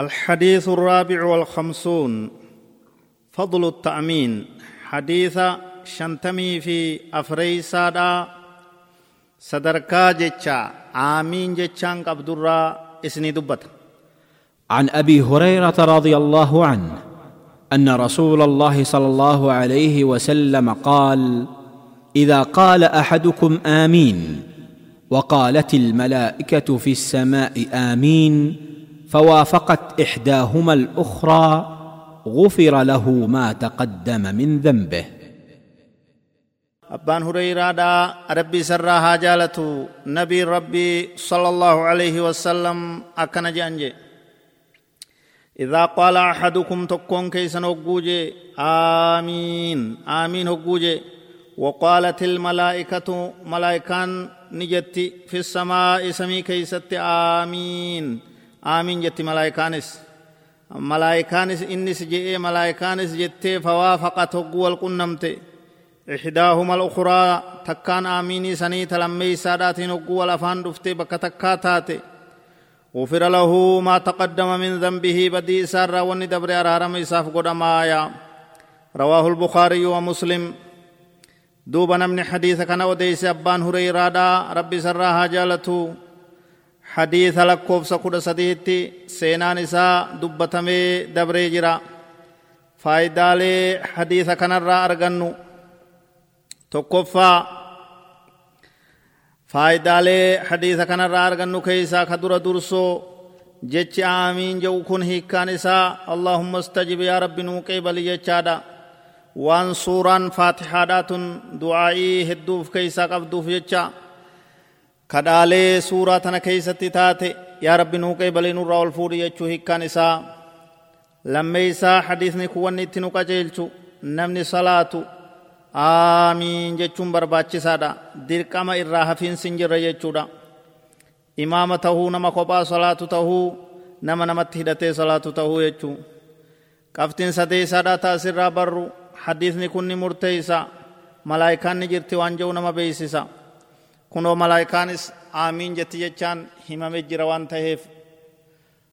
الحديث الرابع والخمسون. فضل التأمين. حديث شنتمي في أفريسادا صدركا جتشا آمين جتشان قبدرا إسني دبت. عن أبي هريرة رضي الله عنه أن رسول الله صلى الله عليه وسلم قال إذا قال أحدكم آمين وقالت الملائكة في السماء آمين فوافقت إحداهما الأخرى غفر له ما تقدم من ذنبه. أبان هريرة دا ربي سرها جالته نبي ربي صلى الله عليه وسلم أكن جانجي. إذا قال أحدكم تكون كيسن هقوجي آمين آمين هقوجي وقالت الملائكة ملائكان نجتي في السماء سمي كيست آمين. آمين جتي ملائكانس ملائكانس إنس جئ ملائكانس جتي فوافقت هقو القنمت إحداهما الأخرى تكان آميني سني تلمي ساداتين هقو الأفان دفتي بك تكاتاتي غفر له ما تقدم من ذنبه بدي سار وني دبر أرارم إساف قد مايا رواه البخاري ومسلم دوبا نمني حديث كان وديس أبان هريرة دا ربي سرها جالتو لكوف سقود سديتي سينان إسا دبتمي دبر جرا فايدالي حديث كان را أرغنو تكفى faayidaalee hadiisa kanarraa argannu keessaa ka dura dursoo jechi aamiin jedhu kun hiikkaan isaa allaahumma istajib yaa rabbi nuu qeebali jechaadha waan suuraan faatixaadhaa tun du'aa'ii hedduuf keeysaa qabduuf jecha kadhaalee suuraa tana keeysatti taate yaa rabbi nuu qeebali nurraa ol fuudhi jechuu hiikkaan isaa lammeeysaa hadiisni kun itti nu qajeelchu namni salaatu aamiin jechuun barbaachisaadha dirqama irraa hafiinsi hin jirre jechuudha imaama tahuu nama kophaa salaatu tahuu nama namatti hidhatee salaatu tahuu jechuu qabtiin sadeessaadha taasirraa barru hadiisni kun ni malaayikaan ni jirti waan jedhu nama beeysisa kunoo malaayikaanis aamiin jetti jechaan himame jira waan taheef